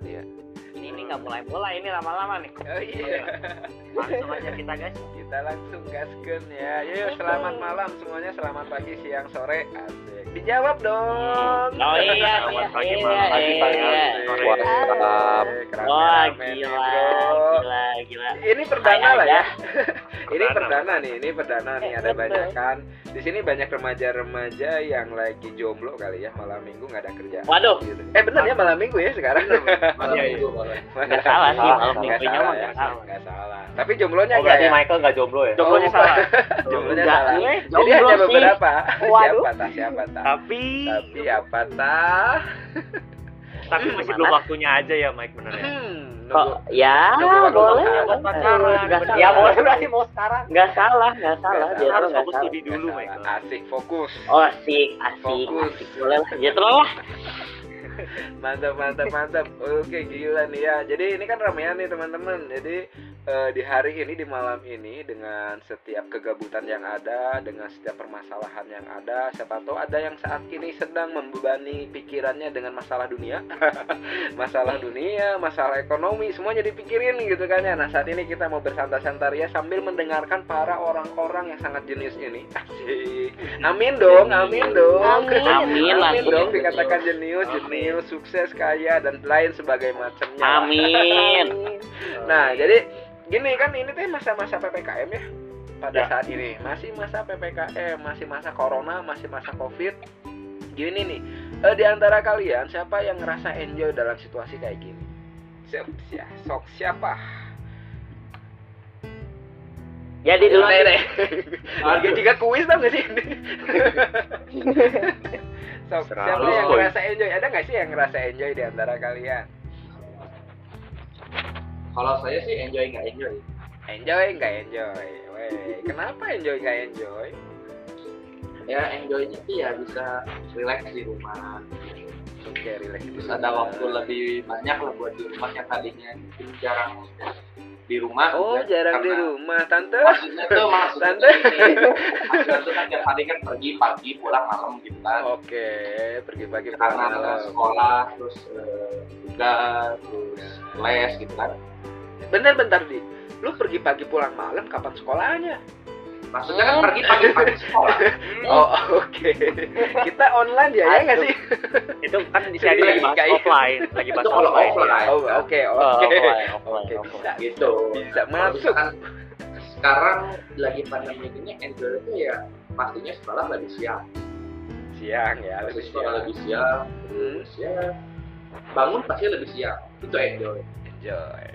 Iya. Ini ini nggak mulai-mulai ini lama-lama nih. Oh iya. Langsung aja kita guys. Kita langsung gaskeun ya. Yuk, selamat malam semuanya. Selamat pagi, siang, sore. Asik. Dijawab dong. Oh iya, Selamat iya, pagi, iya, malam, pagi, iya, pagi, iya. sore. Wah gila, gila, gila. Ini perdana lah ya. Ini Perdana. perdana nih, ini perdana nih ada betul. banyak kan. Di sini banyak remaja-remaja yang lagi jomblo kali ya, malam minggu nggak ada kerjaan. Waduh. Gitu. Eh bener ya malam minggu ya sekarang. Malam Iya, minggu, iya. Nggak salah sih, Nggak malam minggunya salah mah nggak salah. nggak salah. Tapi jomblonya Oh nggak berarti ya? Michael nggak jomblo ya? Jomblonya Oh, salah. Jomblonya salah. gue Jadi hanya beberapa. Waduh. Siapa tah? Siapa tah? Tapi Tapi apa tah? Tapi masih Mana? belum waktunya aja ya Mike bener ya. Hmm, Kok ya Nunggu boleh Pacaran, salah. Ya boleh berarti mau sekarang. nggak salah nggak salah dia Harus nggak fokus salah studi dulu salah. Asik fokus. oh asik asik Fokus. asik boleh lah ya lah mantap mantap mantap. Oke gila nih ya. Jadi ini kan ramean nih teman-teman. Jadi eh, di hari ini di malam ini dengan setiap kegabutan yang ada dengan setiap permasalahan yang ada siapa tahu ada yang saat ini sedang membebani pikirannya dengan masalah dunia. Masalah dunia masalah ekonomi semuanya dipikirin gitu kan ya. Nah saat ini kita mau bersantai-santai ya sambil mendengarkan para orang-orang yang sangat jenius ini. Asik. Amin dong amin dong. Amin. Amin amin. dong dikatakan jenius jenius sukses kaya dan lain sebagai macamnya. Amin. Nah jadi gini kan ini tuh masa-masa ppkm ya pada Ya. saat ini. Masih masa ppkm masih masa corona masih masa covid. Gini nih eh, di antara kalian siapa yang ngerasa enjoy dalam situasi kayak gini? Siapa sok siapa jadi dulu Deh, deh. Harga juga kuis tau gak sih Serah siapa yang Boy. ngerasa enjoy? Ada gak sih yang ngerasa enjoy di antara kalian? Kalau saya sih enjoy nggak enjoy. Enjoy nggak enjoy? Weh, kenapa enjoy nggak enjoy? Ya enjoynya sih ya bisa relax di rumah. Oke, relax Terus ada waktu lebih banyak lah buat di rumah yang tadinya mungkin jarang di rumah. Oh, ya, jarang di rumah, tante. Maksudnya tuh maksudnya Tante. ini, maksudnya tuh kan tiap hari kan pergi pagi pulang malam gitu kan. Oke, pergi pagi pulang Karena malam. sekolah terus eh, tugas terus les gitu kan. Bentar, bentar di. Lu pergi pagi pulang malam kapan sekolahnya? Maksudnya kan pergi pagi pagi sekolah. Oh, oke. Kita online ya, ya nggak sih? Itu kan di sini lagi bahas offline, lagi bahas offline. Oh, oke, Oh, oke. Oke, bisa. gitu. Bisa masuk. sekarang lagi pandemi ini enjoy itu ya pastinya sekolah lebih siang. Siang ya, lebih sekolah siang. lebih siang, Hmm, terus ya bangun pasti lebih siang. Itu enjoy. enjoy.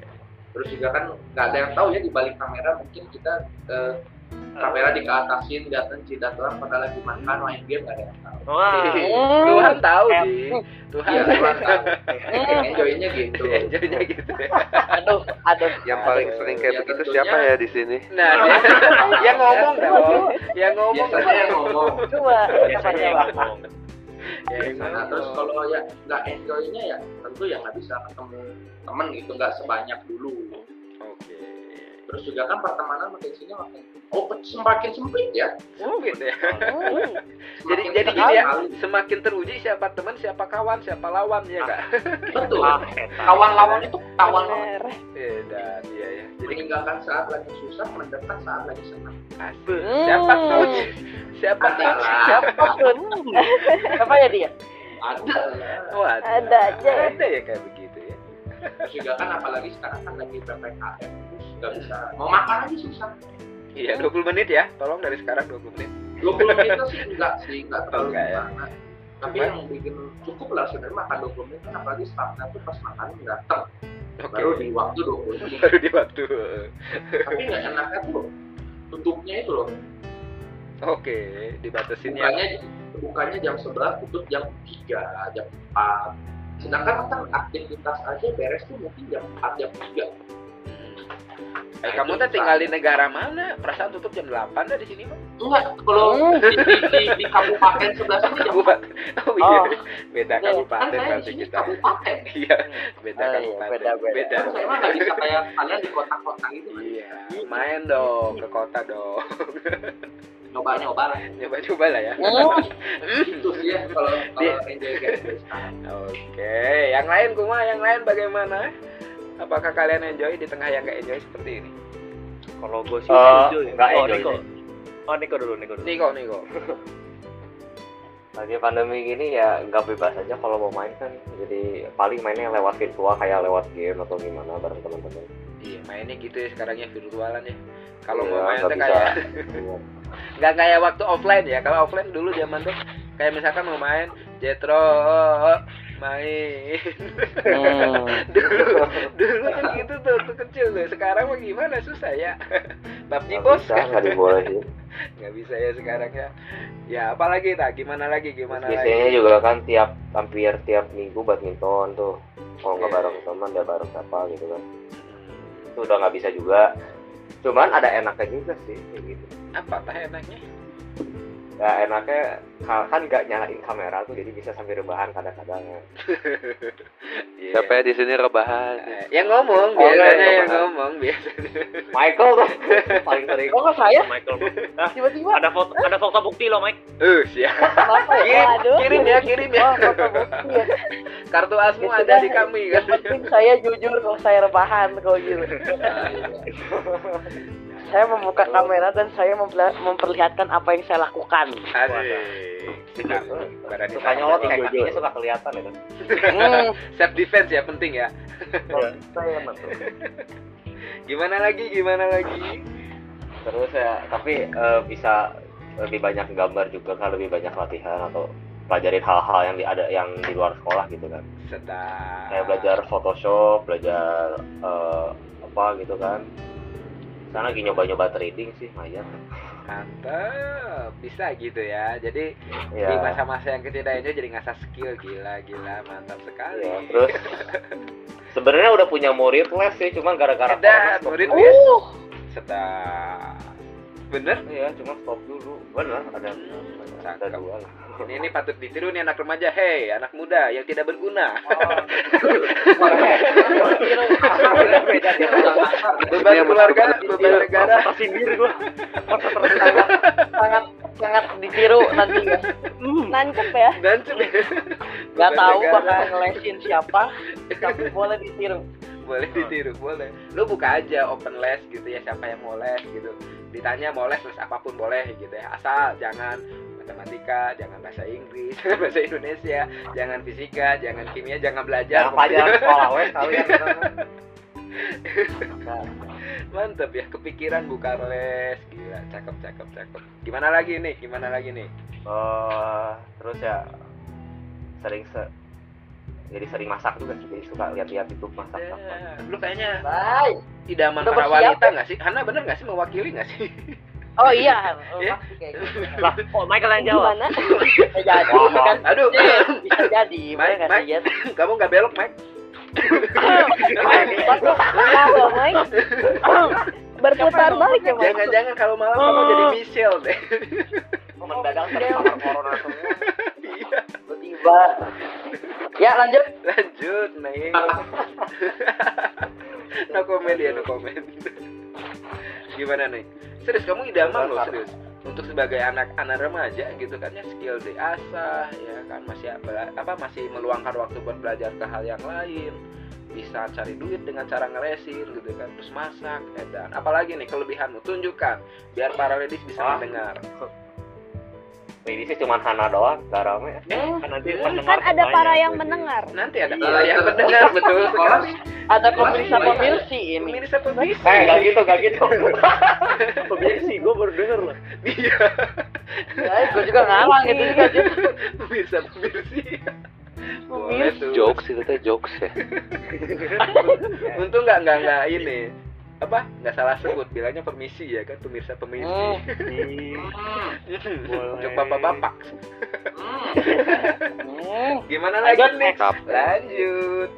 Terus juga kan nggak ada yang tahu ya di balik kamera mungkin kita eh, kamera dikeatasin datang cidat orang pada lagi makan main game nggak ada yang tahu. Wah. Tuhan tahu di Tuhan Iya, Tuhan tahu. Enjoynya gitu. enjoynya gitu ya. aduh aduh Yang paling sering kayak Ya, begitu tentunya- siapa ya di sini? Nah, dia, yang ngomong dong, yang ngomong Biasanya yang ngomong. Coba Biasanya yang ngomong. Ya, Nah, terus kalau ya nggak enjoynya ya tentu ya nggak bisa ketemu temen gitu nggak sebanyak dulu. Terus juga kan pertemanan makin sini makin oh semakin sempit ya. Sempit ya. Hmm. Jadi jadi gini ya, semakin teruji siapa teman, siapa kawan, siapa lawan ya kak. Betul. Ah. Kawan lawan itu kawan lawan. Dia ya. Jadi Meninggalkan saat lagi susah, mendekat saat lagi senang. asik. Siapa tuh? Siapa lah. Siapa tuh? apa ya dia Ada. Oh, ada. Ada aja ya. Ada ya kayak begitu ya. Terus juga kan apalagi sekarang kan lagi ppkm nggak bisa mau makan aja susah. Iya, 20 menit ya. Tolong dari sekarang 20 menit. 20 menit itu sih enggak sih, enggak terlalu Enggak ya. gimana. Tapi Cuman- yang bikin cukup lah sebenarnya makan 20 menit kan apalagi staffnya tuh pas makan datang Oke. baru di waktu 20 menit. Baru di waktu. Tapi nggak enaknya tuh tutupnya itu loh. Oke, dibatasin ya. Bukanya bukanya jam 11 tutup jam 3, jam 4. Sedangkan kan aktivitas aja beres tuh mungkin jam 4, jam 3. Eh, kamu teh tinggal di negara mana? Perasaan tutup jam 8 dah di sini, Bang. Enggak, kalau di, di, di, di kabupaten sebelah sini jam Kabupaten. Oh iya. Oh. Beda kan kabupaten saya di berarti sini kita. kabupaten. Iya, beda Oh, iya, kabupaten. beda-beda. Beda. Kan saya mah nggak bisa kayak kalian di kota-kota gitu. Iya, main dong ke kota dong. nyoba nyoba lah Coba-coba lah ya. itu sih ya kalau kalau enjoy sekarang Oke, yang lain kuma, yang lain bagaimana? Apakah kalian enjoy di tengah yang nggak enjoy seperti ini? Kalau gue sih Eh, enjoy. nggak Oh, enjoy Niko. Oh, Niko dulu, Niko dulu. Niko, Niko. lagi pandemi gini ya nggak bebas aja kalau mau main kan jadi paling mainnya lewat virtual kayak lewat game atau gimana bareng teman-teman Iya, mainnya gitu ya sekarang ya virtualan ya. Kalau Iya, mau main nggak tuh kayak nggak kayak waktu offline ya. Kalau offline dulu zaman tuh kayak misalkan mau main Jetro main. Hmm. dulu dulu kan gitu tuh waktu kecil tuh. Sekarang mah gimana susah ya. Nggak bos bisa nggak dibolehin nggak bisa ya sekarang ya. Ya apalagi tak gimana lagi gimana biasanya lagi. juga kan tiap hampir tiap minggu badminton tuh kalau nggak Iya. bareng teman ya bareng siapa gitu kan itu udah nggak bisa juga cuman ada enaknya juga sih kayak gitu Apa tah enaknya? Ya enaknya ka- kan nggak nyalain kamera tuh jadi bisa sambil rebahan kadang-kadang ya. Iya. Siapa ya di sini rebahan? Eh, yang ngomong Oh, biasanya iya, yang rebahan. ngomong biasanya. Michael tuh paling sering oh nggak saya Michael. Nah, tiba-tiba ada foto ada foto bukti loh, Mike. Eh, siap. kenapa ya Kirim, Waduh. kirim ya, kirim ya. oh foto bukti ya Kartu asmu Ya ada di kami kan. yang penting saya jujur kalau saya rebahan kalau gitu saya membuka kamera dan saya memperlihatkan apa yang saya lakukan Asik. Nah, pada suka nyolot kayak kakinya suka kelihatan itu hmm. Self defense ya penting ya. saya betul. Gimana lagi? Gimana lagi? terus ya tapi eh, bisa lebih banyak gambar juga kan lebih banyak latihan atau pelajarin hal-hal yang di ada yang di luar sekolah gitu kan Sedap. kayak belajar Photoshop belajar eh, apa gitu kan sana lagi nyoba-nyoba trading sih lumayan Mantap, bisa gitu ya. Jadi di ya, masa-masa yang itu jadi ngasah skill gila gila mantap sekali. ya terus sebenarnya udah punya murid les sih cuma gara-gara Ada murid dulu. les. Sedap. Bener? iya cuma stop dulu bener ada ada dua lah Ini, ini patut ditiru nih anak remaja. Hei, anak muda yang tidak berguna. Beban keluarga, beban negara. Masa sindir gua. Masa sangat sangat sangat ditiru nantinya Nancep ya. Dan cuy. nggak tahu bakal ngelesin siapa tapi boleh ditiru boleh ditiru boleh lu buka aja open les gitu ya siapa yang mau les gitu ditanya mau les les apa pun boleh gitu ya. Asal jangan matematika jangan bahasa Inggris bahasa Indonesia jangan fisika jangan kimia jangan belajar. Jangan pelajaran sekolah wes kalian mantep ya kepikiran buka les gila cakep cakep cakep. Gimana lagi nih gimana lagi nih? Eh, terus ya sering se jadi sering masak juga sih jadi suka lihat-lihat YouTube masak Ya, lu kayaknya Bye. Para bersiap wanita nggak sih Hana bener nggak sih mewakili nggak sih oh iya Ya. pasti kayak gitu Lah, oh Michael yang jawab. Gimana? bisa jadi Wah, kan aduh bisa jadi Mike, Mike. Kamu nggak belok Mike Mike. Berputar balik ya, Mike. Jangan-jangan kalau malam kamu jadi Michelle deh. mendadak terpapar corona semua Iya. tiba ya lanjut Lanjut, nih. No comment ya, no comment. Gimana nih? Serius kamu idaman loh, serius. Untuk sebagai anak-anak remaja gitu kan ya skill diasah ya kan masih apa, apa masih meluangkan waktu buat belajar ke hal yang lain bisa cari duit dengan cara ngelesin gitu kan terus masak dan apalagi nih kelebihanmu tunjukkan biar para ladies bisa Wah. mendengar ini sih cuma Hana doang gak rame. Kan nanti Kan ada banyak. para yang mendengar. nanti ada Iya, para yang mendengar betul sekali. Ada pemirsa pemirsi ini. Pemirsa pemirsa eh gak gitu gak gitu. Pemirsa gue baru denger loh. iya. Ya gue juga ngalang gitu. Juga pemirsa pemirsi boleh tuh. Jokes itu teh jokes ya. untung nggak nggak nggak ini apa? Nggak salah sebut bilangnya permisi ya kan pemirsa pemirsi Hmm. untuk bapak bapak Hmm. gimana lagi next. lanjut.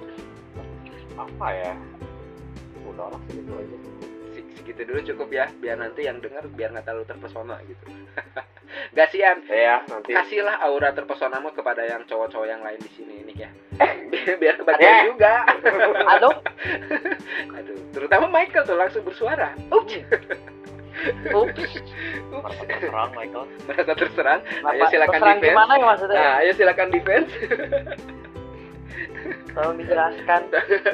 Apa ya? Udah lah segitu aja segitu dulu cukup ya biar nanti yang dengar biar nggak terlalu terpesona gitu Gak sian ya nanti kasihlah aura terpesonamu kepada yang cowok-cowok yang lain di sini ini ya biar, biar Eh. kebagian juga aduh aduh terutama Michael tuh langsung bersuara Ups. Ups. merasa terserang Michael Merasa terserang? Ayo silakan terserang defense. gimana ya maksudnya? Nah, ayo silakan defense. Tolong dijelaskan.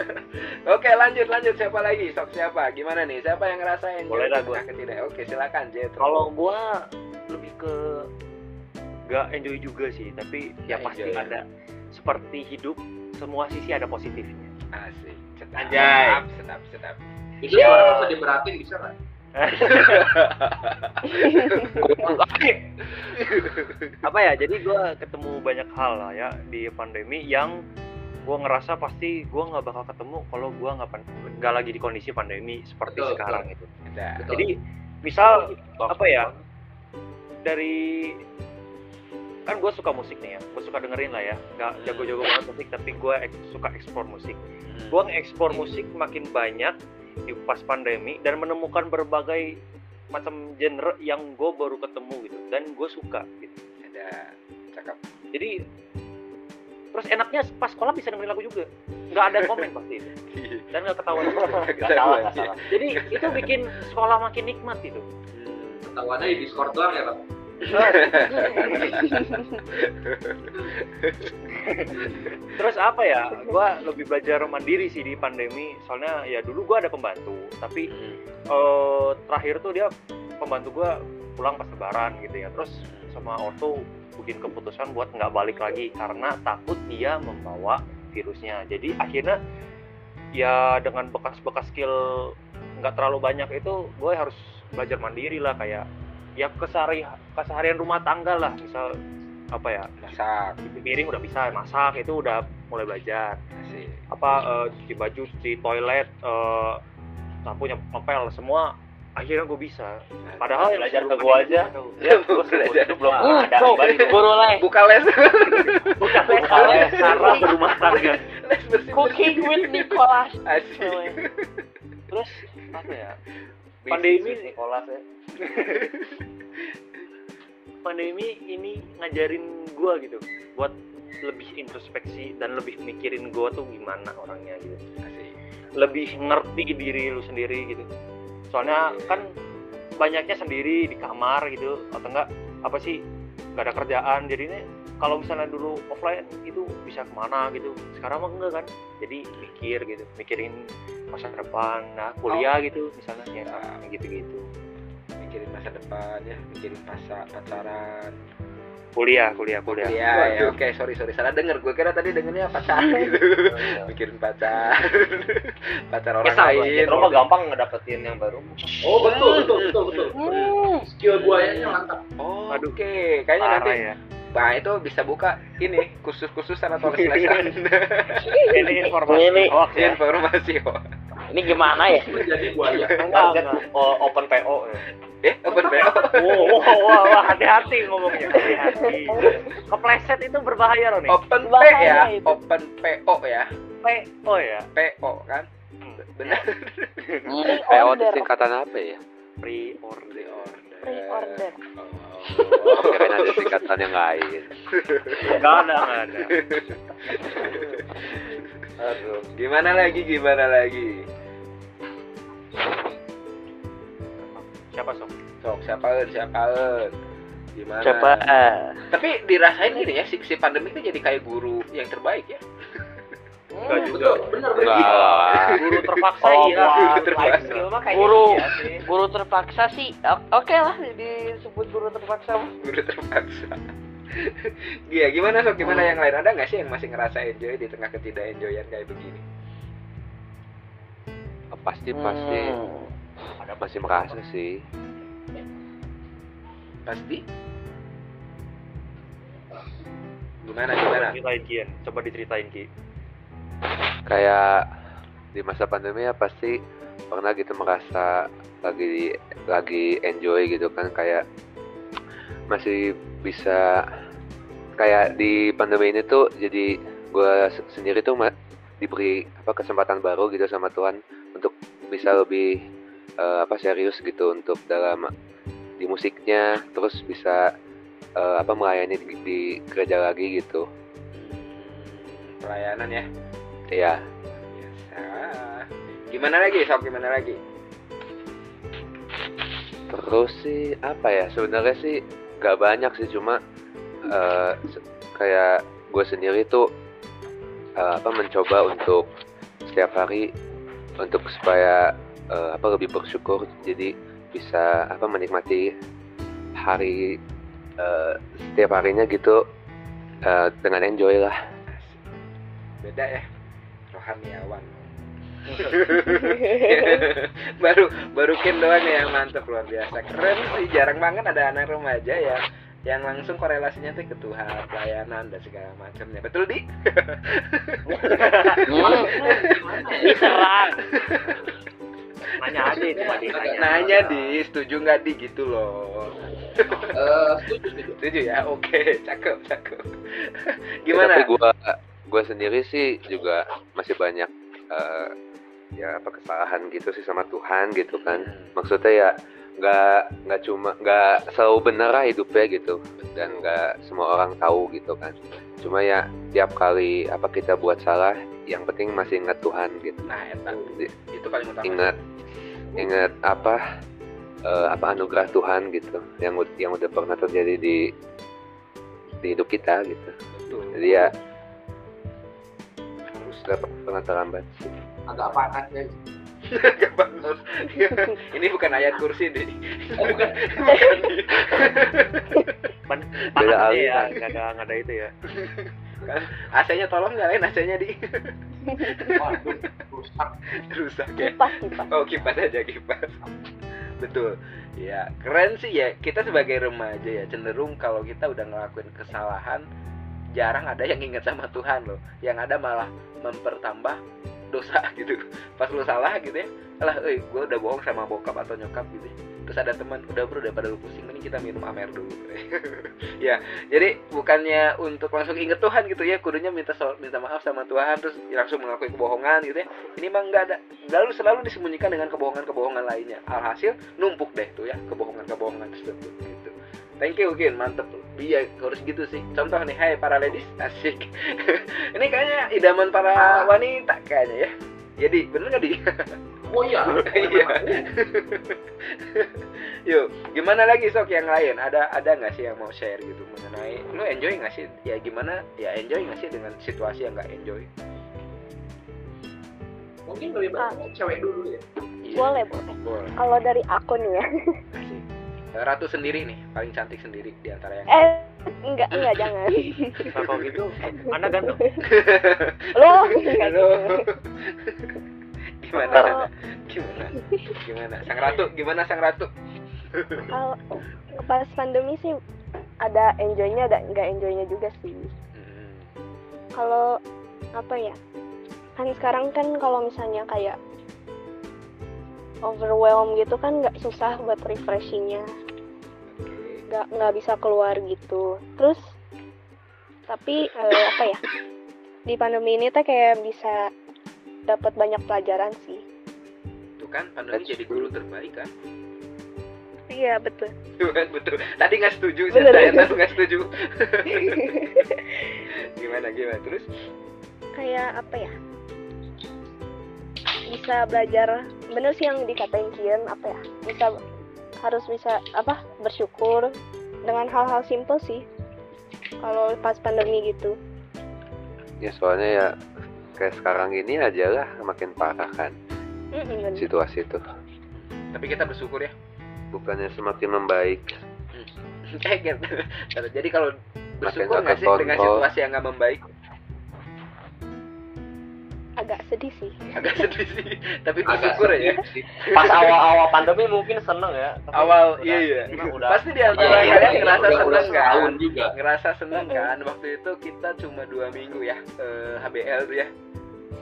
Oke, lanjut lanjut siapa lagi? Sok siapa? Gimana nih? Siapa yang ngerasain? Boleh dah gua. Tidak. Oke, silakan Jetro. Kalau gua lebih ke gak enjoy juga sih, tapi ya pasti enjoy. ada seperti hidup semua sisi ada positifnya. Asik. Sedap. Anjay. Sedap, sedap. Itu suara usah diberatin bisa nggak? apa ya jadi gue ketemu banyak hal lah ya di pandemi yang gue ngerasa pasti gue nggak bakal ketemu kalau gue nggak pan- nggak lagi di kondisi pandemi seperti Betul, sekarang itu Ada. Betul. jadi misal apa ya dari kan gue suka musik nih ya gue suka dengerin lah ya nggak jago-jago banget musik tapi gue ek- suka eksplor musik gue ngeksplor musik makin banyak di pas pandemi dan menemukan berbagai macam genre yang gue baru ketemu gitu dan gue suka gitu Ada. Cakep. jadi terus enaknya pas sekolah bisa dengerin lagu juga. Nggak ada komen pasti. Itu dan nggak ketahuan Nggak salah nggak salah. jadi itu bikin sekolah makin nikmat gitu Hmm. Ketahuannya di Discord doang ya, Pak? terus apa ya? Gue lebih belajar mandiri sih di pandemi. Soalnya ya dulu gue ada pembantu tapi eh, terakhir tuh dia pembantu gue pulang pas lebaran gitu ya. Terus sama ortu bikin keputusan buat nggak balik lagi karena takut dia membawa virusnya jadi akhirnya ya dengan bekas-bekas skill nggak terlalu banyak itu gue harus belajar mandiri lah kayak ya kesehari keseharian rumah tangga lah misal apa ya Masak. cuci piring udah bisa masak itu udah mulai belajar Asik. apa eh, cuci baju cuci toilet eh, lampu ngepel semua akhirnya gue bisa padahal yang belajar ke pandemi aja ya gua Belajar. itu belum ada bro, Balik. guru les. Buka les. bukan les cara berumah tangga les. Cooking with Nicholas. Asik. terus apa ya Pandemi. Nicholas ya pandemi ini ngajarin gue gitu buat lebih introspeksi dan lebih mikirin gue tuh gimana orangnya gitu Asik. lebih ngerti diri lu sendiri gitu soalnya kan banyaknya sendiri di kamar gitu atau enggak apa sih gak ada kerjaan. Jadi ini kalau misalnya dulu offline itu bisa ke mana gitu. Sekarang mah enggak kan jadi mikir gitu mikirin masa depan. Nah kuliah gitu misalnya ya gitu gitu Mikirin masa depan ya, mikirin pasa, pacaran. Kuliah kuliah kuliah Iya, ya, oke, sorry sorry salah denger. Gue kira tadi dengernya pacaran gitu. mikirin pacar. pacar orang Kesal, lain. Jetro mah gampang ngedapetin yang baru Oh, betul, betul, betul, betul. Hmm. Skill buayanya mantap. Oh, Aduh. oke. Kayaknya nanti ya Nah, itu bisa buka ini khusus-khususan atau les lesan. ini informasi Ini- hoax ya Informasi. oh. Ini gimana ya? Menjadi buaya. enggak enggak oh, open PO ya. Eh, open PO. Wow, wow, wow, wow, hati-hati ngomongnya, hati-hati. Kepleset itu berbahaya loh nih. Open P ya, itu. open PO ya. P, oh ya. PO kan. Hmm. Benar. PO itu singkatan apa ya? Pre-order. Pre-order. Oh. Kirain ada singkatan yang lain. Enggak ada, enggak ada. Aduh, gimana lagi? Gimana lagi? Siapa sok? Sok siapa siapa? Gimana? Coba. Tapi dirasain gini ya, si, si pandemi itu jadi kayak guru yang terbaik ya. Enggak juga. Betul, benar, Enggak benar. lah. Guru terpaksa Oh, iya. guru wah, terpaksa. Guru. iya sih. Guru terpaksa sih. Oke lah disebut guru terpaksa. Guru terpaksa. Iya, gimana sok? Gimana yang lain? Ada nggak sih yang masih ngerasa enjoy di tengah ketidak enjoyan kayak begini? Pasti pasti Hmm. Ada masih merasa sih. Pasti. Gimana gimana? Coba diceritain Kian, coba diceritain Ki. Kayak di masa pandemi ya pasti pernah gitu merasa lagi lagi enjoy gitu kan kayak masih bisa kayak di pandemi ini tuh jadi gue sendiri tuh diberi apa kesempatan baru gitu sama Tuhan untuk bisa lebih eh, apa serius gitu untuk dalam di musiknya terus bisa eh, apa melayani di, di gereja lagi gitu Pelayanan ya. ya Biasa. Gimana lagi? Sok gimana lagi? terus sih apa ya sebenarnya sih nggak banyak sih cuma se- kayak gue sendiri tuh eh, apa mencoba untuk setiap hari untuk supaya eh, apa lebih bersyukur. Jadi bisa apa menikmati hari eh, setiap harinya gitu eh, dengan enjoy lah. Beda ya rohaniawan. Baru baru Ken doang nih yang mantep luar biasa. Keren sih jarang banget ada anak remaja ya yang langsung korelasinya tuh ke Tuhan pelayanan dan segala macamnya. Betul di? Gimana? Ya? Diserang. Nanya aja itu tadi nanya. nanya di. Setuju nggak di? Gitu loh. Eh, setuju, setuju. setuju ya? Oke cakep cakep. Ya, gimana? tapi gua gua sendiri sih juga masih banyak eh, ya apa kesalahan gitu sih sama Tuhan gitu kan. Hmm. maksudnya ya nggak nggak cuma nggak selalu benar lah hidupnya gitu. Dan nggak semua orang tahu gitu kan. Cuma ya tiap kali apa kita buat salah yang penting masih ingat Tuhan gitu nah eta itu paling utama ingat ingat apa eh, apa anugerah Tuhan gitu yang yang udah pernah terjadi di di hidup kita gitu betul jadi ya harus pernah terlambat sih. Agak panas ya. Gak bagus. ini bukan ayat kursi deh bukan. Pan- Beda ya, nggak ada nggak ada itu ya. AC-nya tolong nyalain AC-nya di Waduh, rusak. rusak ya? Kipas kipas. Oh kipas aja kipas. Betul. Ya keren sih ya. Kita sebagai remaja ya cenderung kalau kita udah ngelakuin kesalahan jarang ada yang ingat sama Tuhan loh. Yang ada malah mempertambah dosa gitu. Pas lu salah gitu ya lah eh gue udah bohong sama bokap atau nyokap gitu ya. Terus ada teman udah bro daripada lu pusing mending kita minum amer dulu. Ya jadi bukannya untuk langsung inget Tuhan gitu ya kudunya minta so- minta maaf sama Tuhan terus langsung mengakui kebohongan gitu ya. Ini mah nggak ada lalu selalu disembunyikan dengan kebohongan-kebohongan lainnya. Alhasil numpuk deh tuh ya kebohongan-kebohongan tersebut gitu. Thank you Gin mantep iya harus gitu sih. Contoh nih hai para ladies asik. Ini kayaknya idaman para wanita kayaknya ya. Jadi bener nggak di Oh iya. Iya. yuk gimana lagi sok yang lain ada ada nggak sih yang mau share gitu mengenai lu enjoy nggak sih ya gimana ya enjoy nggak sih dengan situasi yang nggak enjoy Mungkin lebih banyak cewek dulu ya. Iya. boleh boleh boleh kalau dari aku nih ya. Ratu sendiri nih paling cantik sendiri di antara yang eh enggak enggak jangan kalau gitu, anda ganteng. lo Halo. gimana gimana? Gimana? Sang ratu gimana sang ratu? Kalau pas pandemi sih ada enjoynya ada enggak enjoynya juga sih. Hmm, kalau apa ya? Kan sekarang kan kalau misalnya kayak overwhelm gitu kan nggak susah buat refreshingnya. Nggak nggak bisa keluar gitu. Terus tapi eh, apa ya? Di pandemi ini teh kayak bisa dapat banyak pelajaran sih. Tuh kan pandemi jadi guru terbaik kan? Iya betul. Tuh kan betul. Tadi nggak setuju saya tahu nggak setuju. Gimana gimana? Terus? Kayak apa ya? Bisa belajar bener sih yang dikatain Kian apa ya? Bisa harus bisa apa bersyukur dengan hal-hal simple sih. Kalau pas pandemi gitu. Ya soalnya ya kayak sekarang ini aja lah makin parah kan bener. situasi itu. Tapi kita bersyukur ya. Bukannya semakin membaik. Eh gitu. jadi kalau bersyukur nggak sih dengan situasi yang nggak membaik agak sedih sih agak sedih sih tapi bersyukur ya. Pas awal-awal pandemi mungkin seneng ya. tapi awal udah- iya iya udah. pasti di antara Iya, iya, kalian iya, ngerasa udah- udah seneng kan setahun juga. ngerasa seneng kan waktu itu kita cuma dua minggu ya eh, HBL tuh ya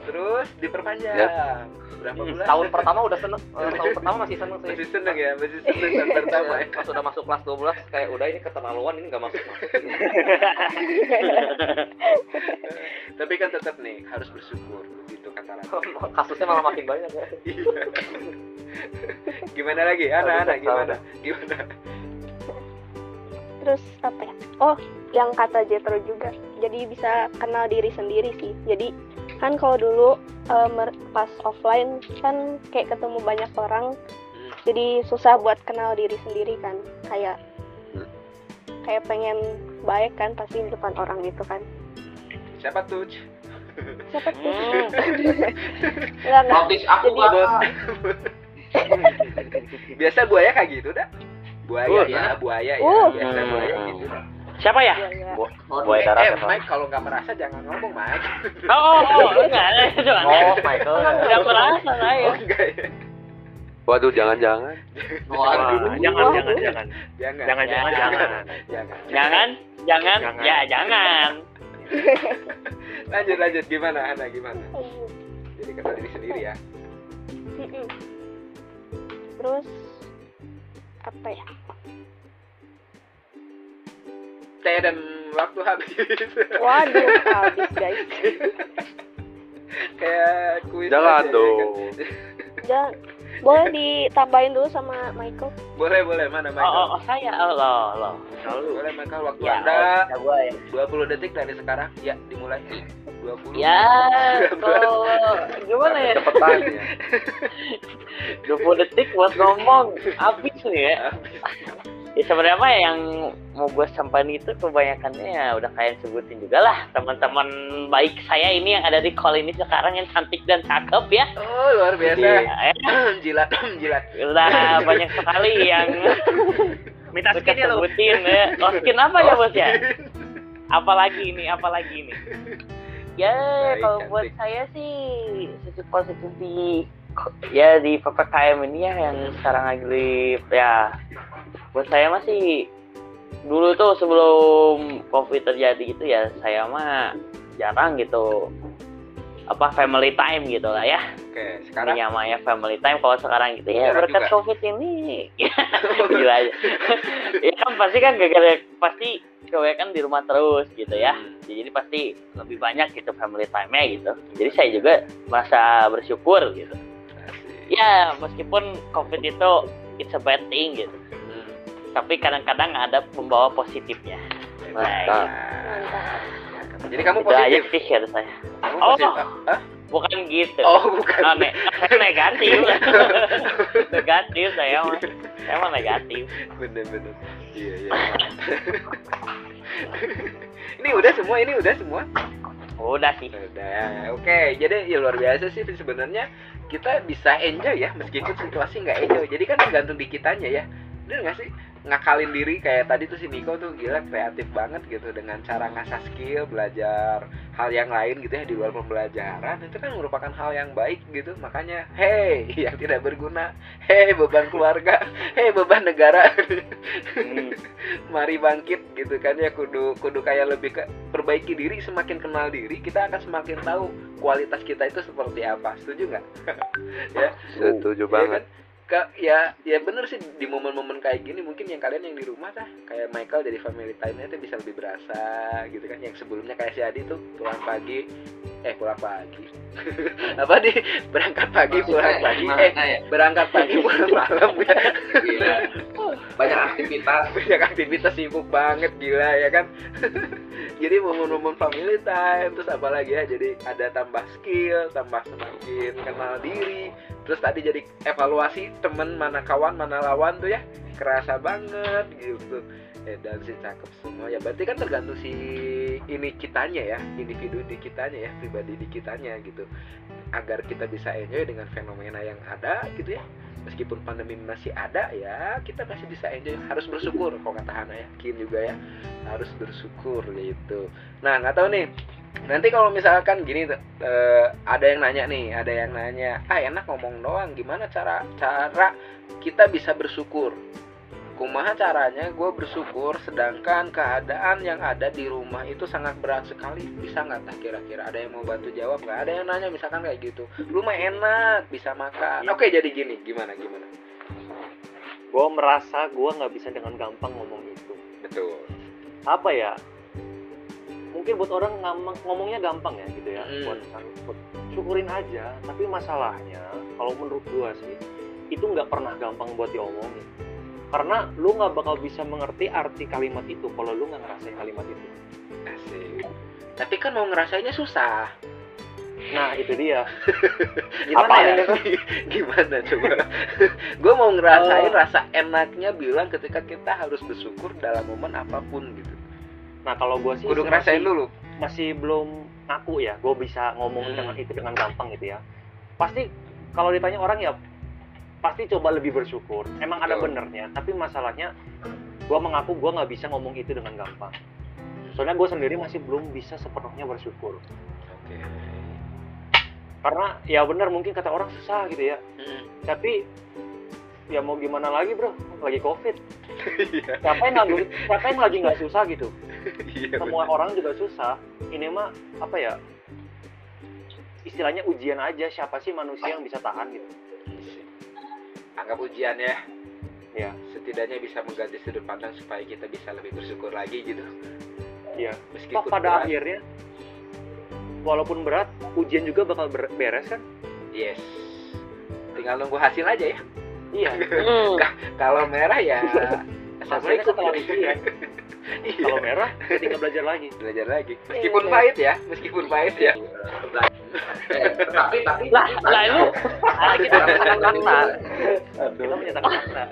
terus diperpanjang berapa Hmm, bulan tahun pertama udah seneng. Eh, tahun pertama masih seneng sih. masih seneng ya masih seneng tahun pertama ya Pas udah masuk kelas 12 kayak udah ini keterlaluan ini nggak masuk. tapi kan tetap nih harus bersyukur. Kasusnya malah makin banyak ya. Iya. gimana lagi? Anak-anak gimana? gimana? Terus apa ya? Oh yang kata Jetro juga. Jadi bisa kenal diri sendiri sih. Jadi kan kalau dulu mer- pas offline kan kayak ketemu banyak orang. Jadi susah buat kenal diri sendiri kan. Kayak Hmm. kayak pengen baik kan pasti di depan orang gitu kan. Siapa tuh? Siapa Hmm. Enggak. Notis aku Kak. Biasa buaya kayak gitu dah. Buaya Oh, ya, ya? buaya ya. Uh. Biasa buaya gitu. Siapa ya? Iya, iya. Bu- Oh, Buaya Eh, darat eh, ya? Mike kalau nggak merasa jangan ngomong Mike. Oh, oh, oh enggak, jangan. Oh, Michael. ya. Tidak merasa saya. Oh enggak ya. Waduh, jangan-jangan. Waduh. jangan, jangan, jangan, Jangan. jangan, jangan, Ya. jangan. Jangan. Jangan, jangan, Jangan. ya jangan. Lanjut lanjut gimana Hana gimana? Jadi kenal diri sendiri ya. Terus apa ya Teh dan waktu habis. waduh habis guys Kayak kuis. Jangan aja, ya dong. kan? jangan boleh ditambahin dulu sama Michael Boleh boleh mana Oh, Michael? oh, oh saya, oh, loh, loh. Boleh Michael waktu Ya, Anda oh, ya. 20 detik dari sekarang. Ya, dimulai. 20. Ya, kalau gimana ya? Cepetan ya. 20 detik buat ngomong habis nih ya. Ya sebenarnya mah yang mau gue sampaikan itu kebanyakannya ya udah kalian sebutin juga lah teman-teman baik saya ini yang ada di call ini sekarang yang cantik dan cakep ya. Oh, luar biasa. Ya, jilat jilat. udah banyak sekali yang Minta skin ya sebutin ya. Oh, skin apa ya bos ya? Apalagi ini, apalagi ini. Ya Baik, kalau buat saya sih sisi positif di ya di ppkm ini ya yang sekarang lagi ya buat saya masih dulu tuh sebelum covid terjadi gitu ya saya mah jarang gitu. Apa family time gitu lah ya. Oke, sekarang? Namanya family time kalau sekarang gitu. Ya Jarang berkat juga. covid ini. Gila aja. Ya kan pasti kan gara-gara pasti kebanyakan di rumah terus gitu ya. Hmm. jadi pasti lebih banyak gitu family time-nya gitu. Jadi saya juga merasa bersyukur gitu. Ya meskipun covid itu it's a bad thing gitu. Tapi kadang-kadang ada pembawa positifnya Mantap. Jadi kamu itu aja positif. sih share saya Kamu Oh. positif. Hah? bukan gitu Oh, bukan. Ah, ne- saya negatif negatif saya mah saya mah negatif Bener-bener. Iya, iya. ini udah semua, ini udah semua. udah sih Udah, oke. Jadi ya luar biasa sih sebenarnya kita bisa enjoy ya meskipun situasi nggak enjoy. Jadi kan tergantung di kitanya ya. Bener nggak sih? Ngakalin diri kayak tadi tuh si Miko tuh gila kreatif banget gitu dengan cara ngasah skill, belajar hal yang lain gitu ya di luar pembelajaran itu kan merupakan hal yang baik gitu. Makanya hey yang tidak berguna, hey beban keluarga, hey beban negara. Hmm. mari bangkit gitu kan ya kudu kudu kayak lebih ke perbaiki diri semakin kenal diri kita akan semakin tahu kualitas kita itu seperti apa setuju nggak ya Setuju Iya banget. kan? Ya ya bener sih di momen-momen kayak gini mungkin yang kalian yang di rumah tah kayak Michael jadi family time-nya itu bisa lebih berasa gitu kan yang sebelumnya kayak si Adi tuh pulang pagi eh pulang pagi apa di berangkat pagi pulang pagi eh ya? berangkat pagi pulang malam ya Gila. Banyak aktivitas. banyak aktivitas sibuk banget gila ya kan jadi momen-momen family time terus apa lagi ya jadi ada tambah skill tambah semakin kenal diri terus tadi jadi evaluasi temen mana kawan mana lawan tuh ya. Kerasa banget gitu. Eh dan si cakep semua ya. Berarti kan tergantung si ini kitanya ya. Individu di kitanya ya. Pribadi di kitanya gitu. Agar kita bisa enjoy dengan fenomena yang ada gitu ya. Meskipun pandemi masih ada ya kita masih bisa enjoy. Harus bersyukur kalau kata Hana ya. Kin juga ya. Harus bersyukur gitu. Nah nggak tahu nih nanti kalau misalkan gini eh, ada yang nanya nih ada yang nanya ah enak ngomong doang gimana cara cara kita bisa bersyukur? Kumaha caranya gue bersyukur sedangkan keadaan yang ada di rumah itu sangat berat sekali. Bisa nggak tah kira-kira? Ada yang mau bantu jawab nggak? Ada yang nanya misalkan kayak gitu. Rumah enak bisa makan. Oke jadi gini gimana gimana? Gue merasa gue nggak bisa dengan gampang ngomong itu. betul. Apa ya? Mungkin buat orang ngomong, ngomongnya gampang ya gitu ya. Hmm. Buat, buat syukurin aja. Tapi masalahnya, kalau menurut gue sih, itu nggak pernah gampang buat diomongin. Karena lu nggak bakal bisa mengerti arti kalimat itu kalau lu nggak ngerasain kalimat itu. Asik. tapi kan mau ngerasainnya susah nah itu dia gimana Apaan ya itu? gimana coba gue mau ngerasain Oh. rasa enaknya bilang ketika kita harus bersyukur dalam momen apa pun gitu nah kalau gue sih kudu masih- ngerasain dulu masih belum ngaku ya gue bisa ngomong Hmm. dengan itu dengan gampang gitu ya. Pasti kalau ditanya orang ya pasti coba lebih bersyukur. Emang ada Betul. benernya tapi masalahnya gue mengaku gue nggak bisa ngomong itu dengan gampang. Soalnya gue sendiri masih belum bisa sepenuhnya bersyukur. Oke. Karena ya bener mungkin kata orang susah gitu ya. Hmm. tapi ya mau gimana lagi bro? Lagi covid. Iya, siapa yang nggak siapa yang lagi nggak susah gitu iya semua orang juga susah. Ini mah apa ya istilahnya ujian aja siapa sih manusia yang bisa tahan gitu. Anggap ujian ya. Ya setidaknya bisa mengganti sudut pandang supaya kita bisa lebih bersyukur lagi gitu. Iya. meskipun Toh pada berat, akhirnya walaupun berat ujian juga bakal ber- beres kan? Yes. Tinggal nunggu hasil aja ya. Iya. Kalau merah ya hasilnya setelah ujian kalau merah tinggal belajar lagi. Belajar lagi. Meskipun Iya. pahit ya meskipun pahit ya. Tapi tapi lah lah lu. Ah, kita menyatakan fakta kita menyatakan fakta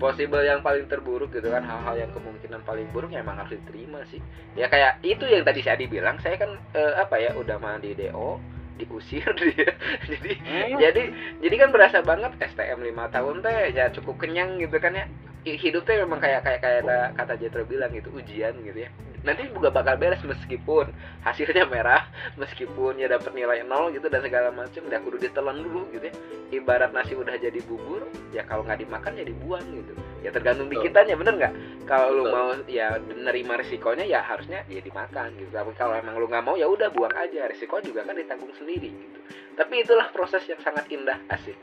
possible yang paling terburuk gitu kan hal-hal yang kemungkinan paling buruk ya emang harus diterima sih. Ya kayak itu yang tadi si Adi bilang saya kan eh, apa ya udah mandi DO diusir dia. Jadi Hmm. jadi jadi kan berasa banget STM lima tahun teh ya cukup kenyang gitu kan ya. Hidup teh memang kayak kayak kayak ada kata Jetro bilang gitu ujian gitu ya. Nanti juga bakal beres meskipun hasilnya merah meskipun ya dapat nilai nol gitu dan segala macam udah kudu ditelan dulu gitu ya. Ibarat nasi udah jadi bubur ya kalau nggak dimakan ya dibuang gitu ya tergantung di Betul. kitanya bener nggak? Kalau lu mau ya nerima risikonya ya harusnya ya dimakan gitu. Tapi kalau emang lu nggak mau ya udah buang aja. Risiko juga kan ditanggung sendiri gitu. Tapi itulah proses yang sangat indah asik.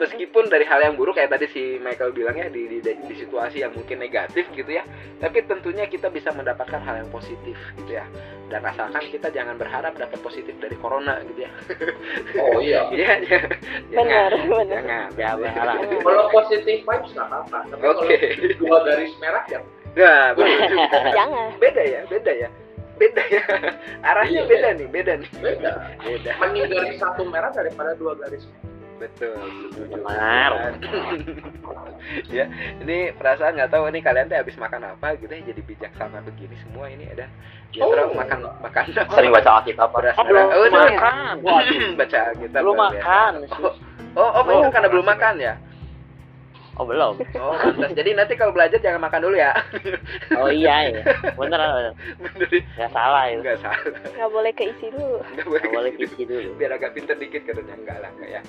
Meskipun dari hal yang buruk kayak tadi si Michael bilang ya di, di, di situasi yang mungkin negatif gitu ya. Tapi tentunya kita bisa mendapatkan hal yang positif gitu ya. Dan asalkan kita jangan berharap dapat positif dari corona gitu ya. Oh iya. Iya, iya. benar Jangan, benar. jangan. Ya, berharap. kalau positif vibes nggak apa-apa Oke. kalau dua garis merah ya Nah, jangan beda ya, beda ya, beda ya. Arahnya Iya, beda nih, beda nih. beda Beda. mending garis satu merah daripada dua garis. Betul. setuju. Benar. ya, ini perasaan nggak tahu nih kalian teh habis makan apa gitu ya jadi bijaksana begini semua ini ada. Ya Oh. terus makan makan? Sering baca Alkitab beras Oh, merah. belum Oh, ini makan. baca kita Belum makan. Oh, oh, oh, karena belum makan ya. Oh belum. Oh, pantas. Jadi nanti kalau belajar jangan makan dulu ya. Oh iya ya. Bener bener. Bener. Nggak salah itu. Enggak salah. nggak boleh keisi dulu Enggak boleh. Nggak boleh gitu. kisi dulu. biar agak pinter dikit katanya enggak lah enggak ya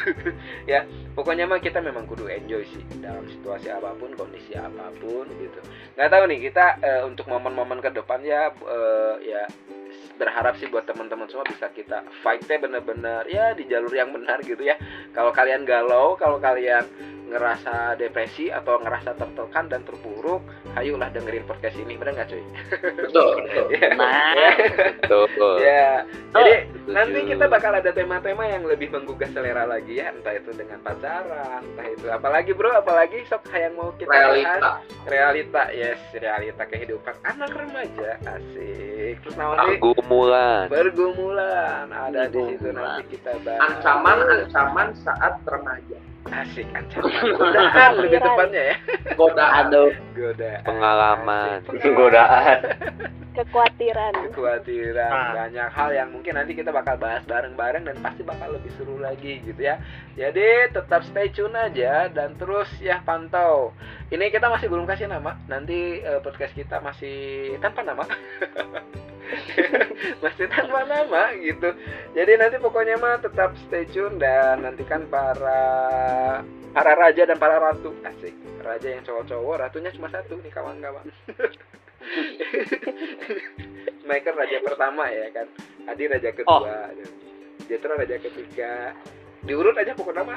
ya pokoknya mah kita memang kudu enjoy sih dalam situasi apa pun kondisi apa pun gitu nggak tahu nih kita eh, untuk momen-momen ke depan ya eh, ya berharap sih buat teman-teman semua bisa kita fightnya bener-bener ya di jalur yang benar gitu ya kalau kalian galau kalau kalian ngerasa depresi atau ngerasa tertekan dan terpuruk ayolah dengerin podcast ini bener nggak cuy betul betul Ya. Nah. Betul. ya jadi. Nanti kita bakal ada tema-tema yang lebih menggugah selera lagi ya, entah itu dengan pacaran, entah itu apalagi bro, apalagi sok yang mau kita bahas. realita realita, yes, realita kehidupan anak remaja, asik. Terus namanya Pergumulan. pergumulan ada di situ nanti kita bahas. ancaman ancaman saat remaja asik ancaman, godaan lebih tepatnya ya, godaan Aduh. godaan, Pengalaman. Asik. godaan kekhawatiran. Kekhawatiran. Ah. banyak hal yang mungkin nanti kita bakal bahas bareng-bareng dan pasti bakal lebih seru lagi gitu ya. Jadi tetap stay tune aja dan terus ya pantau. Ini kita masih belum kasih nama. Nanti eh, podcast kita masih tanpa nama masih tanpa nama gitu. Jadi nanti pokoknya mah tetap stay tune dan nantikan para para raja dan para ratu. Asik. Raja yang cowok-cowok ratunya cuma satu nih kawan-kawan. Michael raja pertama ya kan. Adi raja kedua. Jetro raja ketiga diurut aja pokok nama.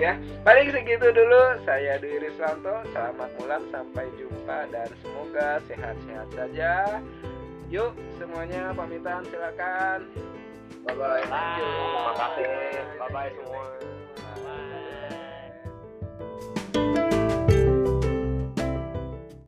Ya paling segitu dulu. Saya Dwi Riswanto. Selamat mulan sampai jumpa dan semoga sehat-sehat saja. Yuk semuanya pamitan silakan. Bye bye Yuk. Terima kasih. Bye bye. semua.